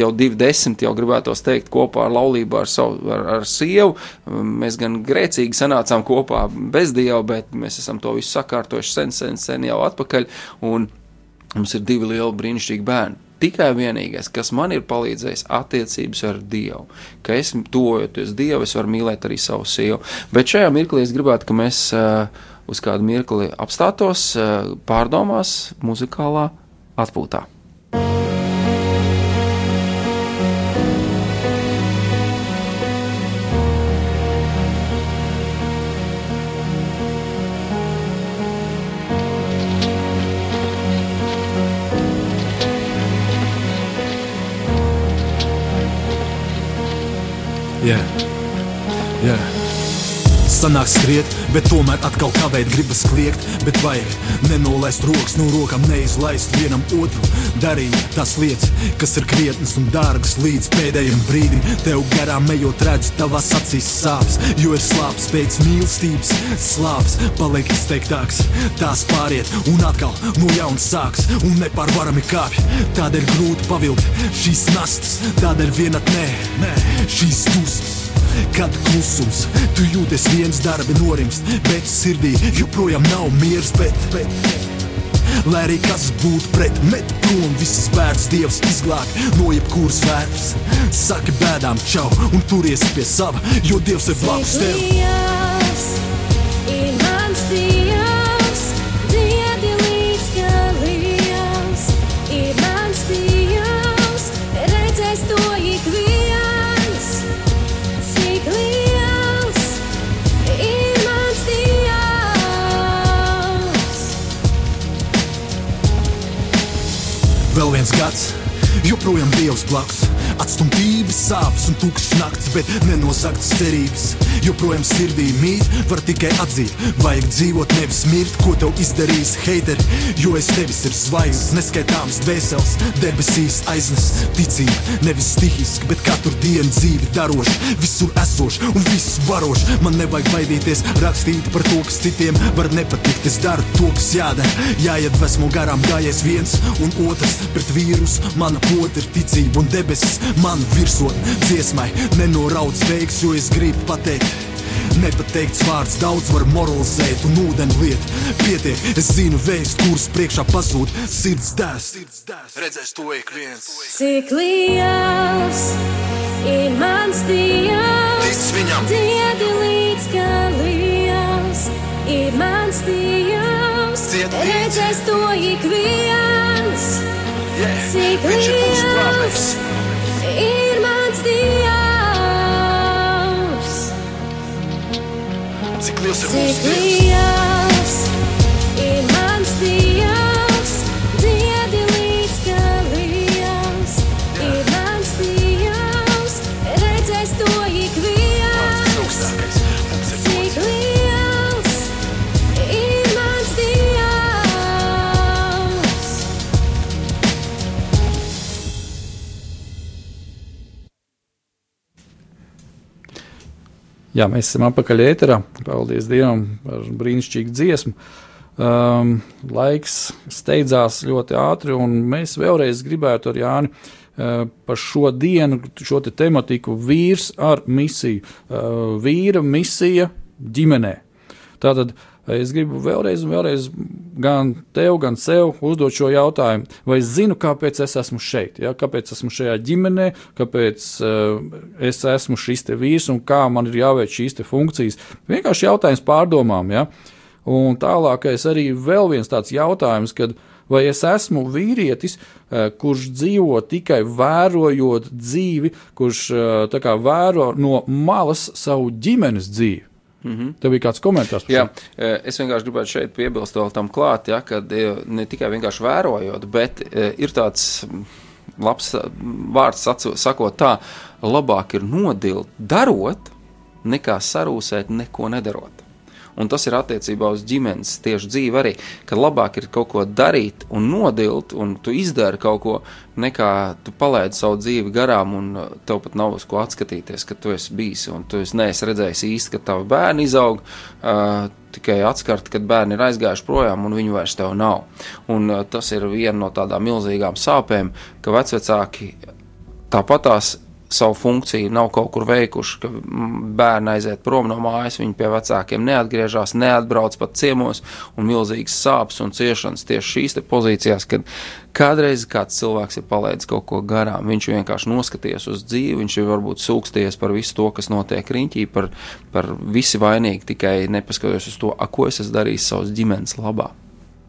jau divi desmit, jau gribētos teikt, kopā ar laulību ar, savu, ar, ar sievu. Mēs gan grēcīgi sanācām kopā bez Dieva, bet mēs esam to visu sakārtojuši sen, sen, sen jau atpakaļ, mums ir divi lieli brīnišķīgi bērni tikai vienīgais, kas man ir palīdzējis, attiecības ar Dievu. Ka es tuvojoties Dievu, es varu mīlēt arī savu sievu. Bet šajā mirklī es gribētu, ka mēs uh, uz kādu mirkli apstātos uh, pārdomās, muzikālā atpūtā. Sanāk skriet, bet tomēr atkal kavēt, gribas kliegt, bet vajag nenolaist rokas no rokām, neizlaist vienam otru. Darīt tās lietas, kas ir krietnas un dārgas līdz pēdējiem brīdim. Tev garām ejot, redz, tavās acīs sāpes, jo ir slāpes pēc mīlestības. Slāpes paliek izteiktāks, tās pāriet un atkal no jauna sāks un nepārvarami kāpj. Tādēļ grūti pavilkt šīs nastas, tādēļ vienatnē, nē, šīs dusmas. Kad klusums, tu jūties viens darbi norimst, bet sirdī joprojām nav miers. Bet, bet, lai arī kas būtu pret met prom visas bērns dievs izglāb no jebkuras vērts. Saki bēdām čau un turies pie sava, jo dievs ir blakus tev. Dievs gads, joprojām dievs blakus. Atstumtības, sāpes un tukšas naktis, bet nenozagtas cerības. Joprojām sirdī mīt, var tikai atzīt, vajag dzīvot, nevis mirt, ko tev izdarījis heiteri. Jo es tevis ir zvaigznes, neskaitāms dvēseles, debesīs aiznes ticība. Nevis stihiski, bet katru dienu dzīvi daroši, visur esoši un visu varoši. Man nevajag baidīties rakstīt par to, kas citiem var nepatikt. Es daru to, kas jādara, jāiedvesmo garām gājies viens un otrs pret vīrusu. Mana pota ir ticība un debesis man virsot dziesmai, nenoraudz veiks, jo es gribu pateikt. Nepateikts vārds daudz var moralizēt un ūdeni liet. Pietiek, es zinu vēstu, kuras priekšā pazūd sirds dēls. Redzēs to ik viens. Cik liels ir mans Dievs, Tic viņam. diedi līdz galījās. Ir mans Dievs, redzēs to ik viens. Yeah. Cik liels. Ir mans Dievs, Cik liels ir cik mūsu Dievs? Jā, mēs esam atpakaļ ēterā. Paldies Dievam par brīnišķīgu dziesmu. Um, laiks steidzās ļoti ātri, un mēs vēlreiz gribētu ar Jāni uh, par šo dienu, šo te tematiku vīrs ar misiju. Uh, vīra misija ģimenē. Tātad es gribu vēlreiz, vēlreiz gan tev, gan sev uzdot šo jautājumu, vai es zinu, kāpēc es esmu šeit, ja? kāpēc esmu šajā ģimenē, kāpēc uh, es esmu šis te vīrs un kā man ir jāveic šīs funkcijas. Vienkārši jautājums pārdomām. Ja? Un tālākais arī vēl viens tāds jautājums, kad vai es esmu vīrietis, eh, kurš dzīvo tikai vērojot dzīvi, kurš eh, kā vēro no malas savu ģimenes dzīvi. Mm -hmm. Tev bija kāds komentārs par Jā, šo? e, es vienkārši gribētu šeit piebilst vēl tam klāt, ja, ka ne tikai vienkārši vērojot, bet e, ir tāds labs vārds sakot tā, labāk ir nodilt darot, nekā sarūsēt neko nedarot. Un tas ir attiecībā uz ģimenes tieši dzīvi arī, ka labāk ir kaut ko darīt un nodilt, un tu izdari kaut ko, nekā tu palaidi savu dzīvi garām, un uh, tev pat nav uz ko atskatīties, ka tu esi bijis, un tu esi neesi redzējis īsti, ka tavi bērni izaug, uh, tikai atskart, kad bērni ir aizgājuši projām, un viņu vairs nav. Un uh, tas ir viena no tādām milzīgām sāpēm, ka vecvecāki tāpatās savu funkciju nav kaut kur veikuši, ka mm, bērni aiziet prom no mājas, viņi pie vecākiem neatgriežas, neatbrauc pat ciemos, un milzīgas sāpes un ciešanas tieši šīs pozīcijās, kad kādreiz kāds cilvēks ir palaidis kaut ko garām, viņš vienkārši noskaties uz dzīvi, viņš ir varbūt sūksties par visu to, kas notiek riņķī, par, par visi vainīgi, tikai nepaskatoties uz to, a, ko es esmu darījis savas ģimenes labā.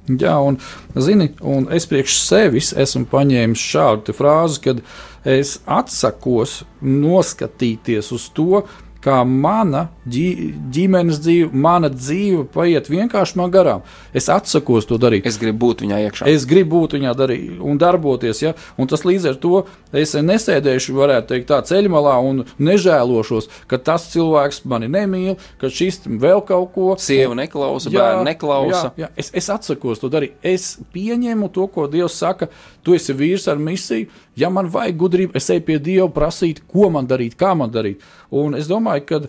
Jā, un, zini, un es priekš sevis esmu paņēmis šādu frāzi, kad es atsakos noskatīties uz to, kā mana ģimenes dzīve, mana dzīve paiet vienkārši man garām. Es atsakos to darīt. Es gribu būt viņā iekšā. Es gribu būt viņā darīt un darboties. Ja? Un tas līdz ar to es nesēdēšu, varētu teikt, tā ceļmalā un nežēlošos, ka tas cilvēks mani nemīl, ka šis vēl kaut ko. Sieva neklausa, bērni neklausa. Jā, jā. Es, es atsakos to darīt. Es pieņemu to, ko Dievs saka. Tu esi vīrs ar misiju. Ja man vajag gudrību, es eju pie Dieva prasīt, ko man darīt, kā man darīt. Un es domāju, ka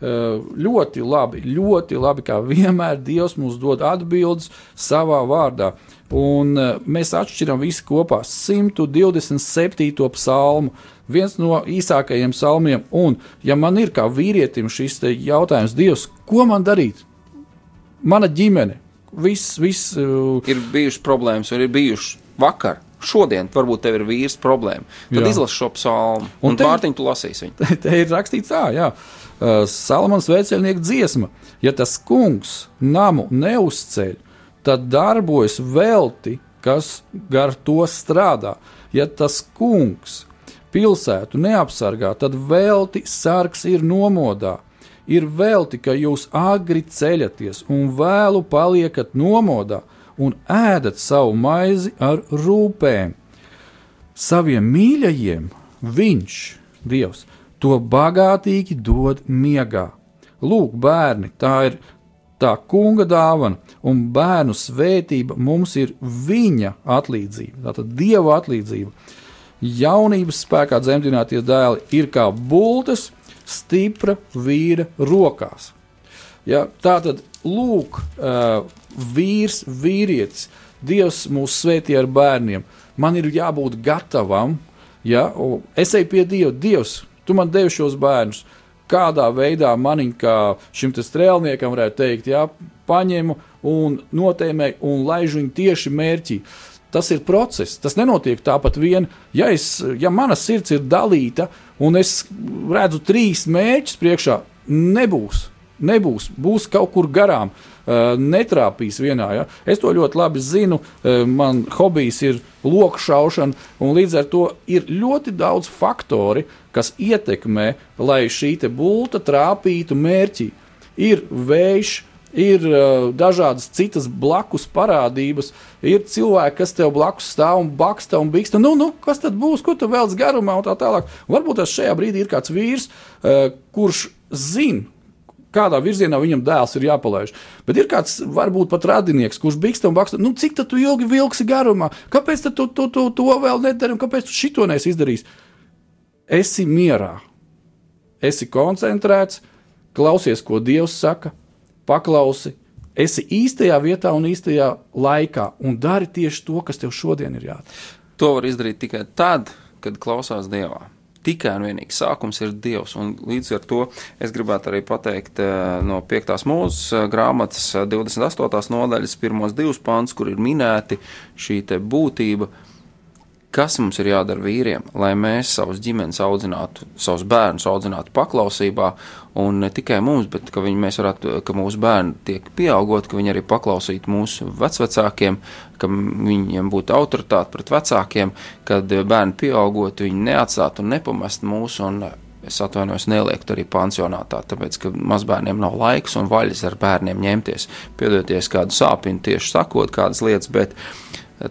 ļoti labi, ļoti labi, kā vienmēr Dievs mums dod atbildes savā vārdā. Un eh, mēs atšķiram visi kopā 127. psalmu, viens no īsākajiem psalmiem. Un, ja man ir kā vīrietim šis jautājums, Dievs, ko man darīt? Mana ģimene, Viss, viss. Uh, Ir bijušas problēmas, un ir bijušas vakar. Šodien varbūt tev ir vīrs problēma. Tad Jā. izlasi šo psalmu, Un un, te- Mārtiņ, tu lasīsi viņu. Te, te ir rakstīts tā, jā. Uh, Salamans vecēlnieka dziesma. Ja tas kungs namu neuzceļ, tad darbojas velti, kas gar to strādā. Ja tas kungs pilsētu neapsargā, tad velti sargs ir nomodā. Ir velti, ka jūs agri ceļaties un vēlu paliekat nomodā un ēdat savu maizi ar rūpēm saviem mīļajiem viņš, Dievs, to bagātīgi dod miegā. Lūk, bērni, tā ir tā kunga dāvana, un bērnu svētība mums ir viņa atlīdzība, tātad Dieva atlīdzība. Jaunības spēkā dzemdinātie dēli ir kā bultas stipra vīra rokās. Ja, tā tad, lūk, vīrs, vīrietis, Dievs mūs svētī ar bērniem. Man ir jābūt gatavam, ja es eju pie Dieva, Dievs, tu man devi šos bērnus. Kādā veidā manim, kā šim strēlniekam, varētu teikt, ja, paņemu un notēmēju un laižu viņu tieši mērķī. Tas ir process. Tas nenotiek tāpat vien. Ja, es, ja mana sirds ir dalīta un es redzu trīs mērķus priekšā, nebūs. Nebūs, būs kaut kur garām, uh, netrāpīs vienā. Ja? Es to ļoti labi zinu. Uh, man hobijs ir loku šaušana, un līdz ar to ir ļoti daudz faktori, kas ietekmē, lai šī bulta trāpītu mērķī. Ir vējš, ir uh, dažādas citas blakus parādības, ir cilvēki, kas tev blakus stāv un baksta un biksta. Nu, nu, kas tad būs, ko tu vēlaties garumā un tā tālāk. Varbūt tas šajā brīdī ir kāds vīrs, uh, kurš zina. Kādā virzienā viņam dēls ir jāpalaiž. Bet ir kāds, varbūt pat radinieks, kurš biksta un baksta. Nu, cik tu ilgi vilksi garumā? Kāpēc tu, tu, tu to vēl nedari un kāpēc tu šito neesi izdarījis? Esi mierā, esi koncentrēts, klausies, ko Dievs saka, paklausi, esi īstajā vietā un īstajā laikā un dari tieši to, kas tev šodien ir jādara. To var izdarīt tikai tad, kad klausās Dievā. Tikai un vienīgi sākums ir Dievs. Un līdz ar to es gribētu arī pateikt eh, no 5. mūzes grāmatas eh, 28. nodaļas, pirmos divus pants, kur ir minēti šī būtība, kas mums ir jādara vīriem, lai mēs savus ģimenes audzinātu, savus bērnus audzinātu paklausībā, un ne tikai mums, bet ka, viņi, mēs varētu, ka mūsu bērni tiek pieaugot, ka viņi arī paklausītu mūsu vecvecākiem, ka viņiem būtu autoritāte pret vecākiem, kad bērni pieaugot, viņi neatstātu un nepamest mūsu, un es atvainojos, neliektu arī pansionātā, tāpēc, ka mazbērniem nav laiks un vaļas ar bērniem ņemties, piedoties kādu sāpinu tieši sakot kādas lietas, bet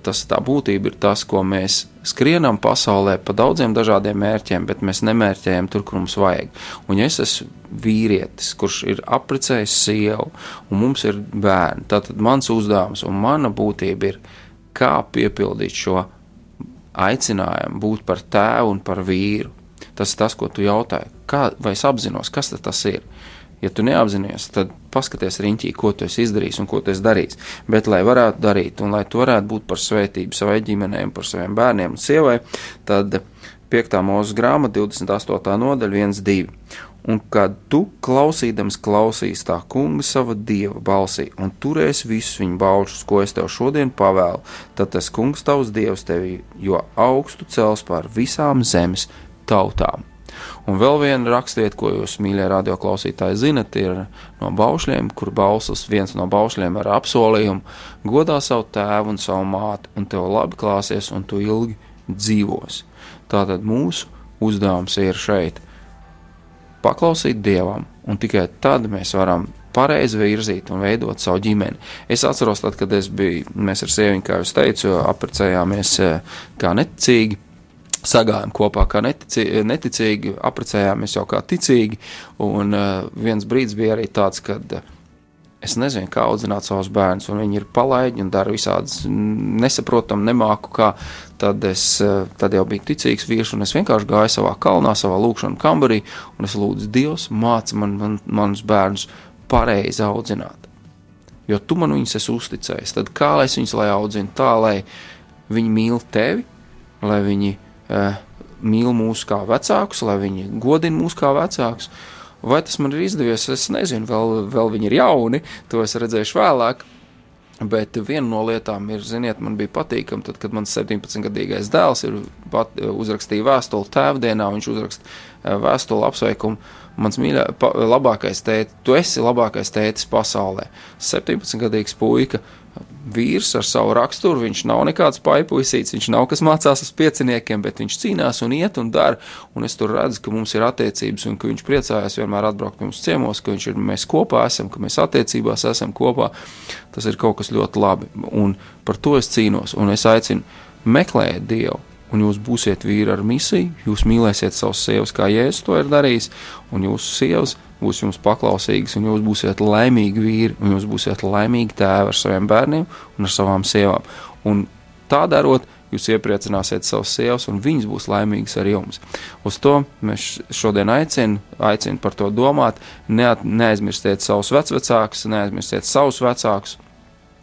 tas tā būtība ir tas, ko mēs skrienam pasaulē pa daudziem dažādiem mērķiem, bet mēs nemērķējam tur, kur mums vajag. Un ja es esmu vīrietis, kurš ir apprecējis sievu, un mums ir bērni, tad mans uzdevums un mana būtība ir, kā piepildīt šo aicinājumu būt par tēvu un par vīru. Tas ir tas, ko tu jautāji. Kā, vai es apzinos, kas tas ir? Ja tu neapzinājies, tad paskaties riņķī, ko tu esi izdarījis un ko tu esi darījis. Bet, lai varētu darīt, un lai to varētu būt par svētību savai ģimenei un par saviem bērniem un sievai, tad 5. mūža grāmata, 28. nodaļa, 1, 2. Un kad tu klausīdams klausīs tā kunga sava dieva balsī un turēs visus viņa baušus, ko es tev šodien pavēlu, tad tas kungs tavs dievs tevi jo augstu cels pār visām zemes tautām. Un vēl viena rakstiet, ko jūs, mīļie radioklausītāji, zinat, ir no baušļiem, kur bauslis viens no baušļiem ar apsolījumu: godā savu tēvu un savu māti, un tev labi klāsies, un tu ilgi dzīvos. Tātad mūsu uzdevums ir šeit paklausīt Dievam, un tikai tad mēs varam pareizi virzīt un veidot savu ģimeni. Es atceros, tad, kad es biju, mēs ar sieviņu, kā jau teicu, apprecējāmies eh, kā neticīgi. Sagājām kopā kā neticīgi, neticīgi apprecējāmies jau kā ticīgi, un uh, viens brīdis bija arī tāds, kad uh, es nezinu, kā audzināt savus bērnus, un viņi ir palaidi un dara visādas nesaprotam, nemāku kā. Tad, es, eh, tad jau biju ticīgs vīrs, un es vienkārši gāju savā kalnā, savā lūkšanā kambarī, un es lūdzu, Dievs, māci man, man, manus bērnus pareizi audzināt. Jo tu man viņus esi uzticējis, tad kā lai es viņus lai audzinu tā, lai viņi mīl tevi, lai viņi mīl mūs kā vecākus, lai viņi godina mūs kā vecākus. Vai tas man ir izdevies, es nezinu, vēl, vēl viņi ir jauni, to es redzēšu vēlāk. Bet viena no lietām ir, ziniet, man bija patīkami, tad, kad mans 17-gadīgais dēls ir pat, uzrakstīja vēstuli tēvdienā, viņš uzraksta eh, vēstuli apsveikumu. Mans mīļākais tētis, tu esi labākais tētis pasaulē. 17-gadīgs puika, vīrs ar savu raksturu. Viņš nav nekāds paipuisīts, viņš nav kas mācās uz pieciniekiem, bet viņš cīnās un iet un dara. Un es tur redzu, ka mums ir attiecības un ka viņš priecājas vienmēr atbraukt pie mums ciemos, ka viņš ir, mēs kopā esam, ka mēs attiecībās esam kopā. Tas ir kaut kas ļoti labi. Un par to es cīnos un es aicinu meklēt Dievu. Un jūs būsiet vīri ar misiju, jūs mīlēsiet savus sievas, kā Jēzus to ir darījis, un jūsu sievas būs jums paklausīgas, un jūs būsiet laimīgi vīri, un jūs būsiet laimīgi tēvi ar saviem bērniem un ar savām sievām. Un tā darot, jūs iepriecināsiet savus sievas, un viņas būs laimīgas ar jums. Uz to mēs šodien aicinām, aicinām par to domāt. Neat, neaizmirstiet savus vecākus, neaizmirstiet savus vecākus,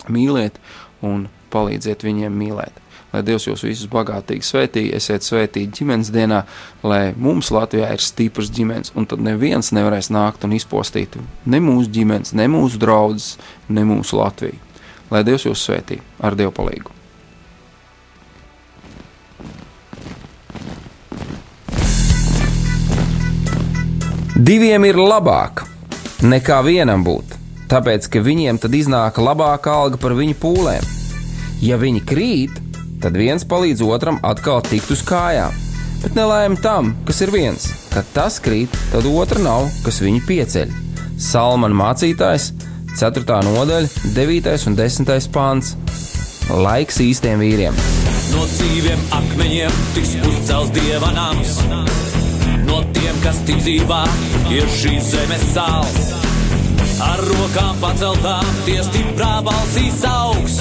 mīliet un palīdziet viņiem mīlēt lai Dievs jūs visus bagātīgi svētī, esiet svētīti ģimenes dienā, lai mums Latvijā ir stiprs ģimenes, un tad neviens nevarēs nākt un izpostīt ne mūsu ģimenes, ne mūsu draugus, ne mūsu Latviju. Lai Dievs jūs svētī ar Dievu palīdzību. Diviem ir labāk nekā vienam būt, tāpēc ka viņiem tad iznāk labāka alga par viņu pūlēm. Ja viņi krīt, tad viens palīdz otram atkal tikt uz kājām. Bet nelēma tam, kas ir viens, kad tas krīt, tad otra nav, kas viņu pieceļ. Salmāna mācītājs, 4. nodaļa, 9. un 10. pāns. Laiks īstiem vīriem. No dzīviem akmeņiem tiks uzcelts dieva nams. No tiem, kas tic dzīvā, ir šīs zemes sāls. Ar rokām paceltām, tie stiprā balsīs augs.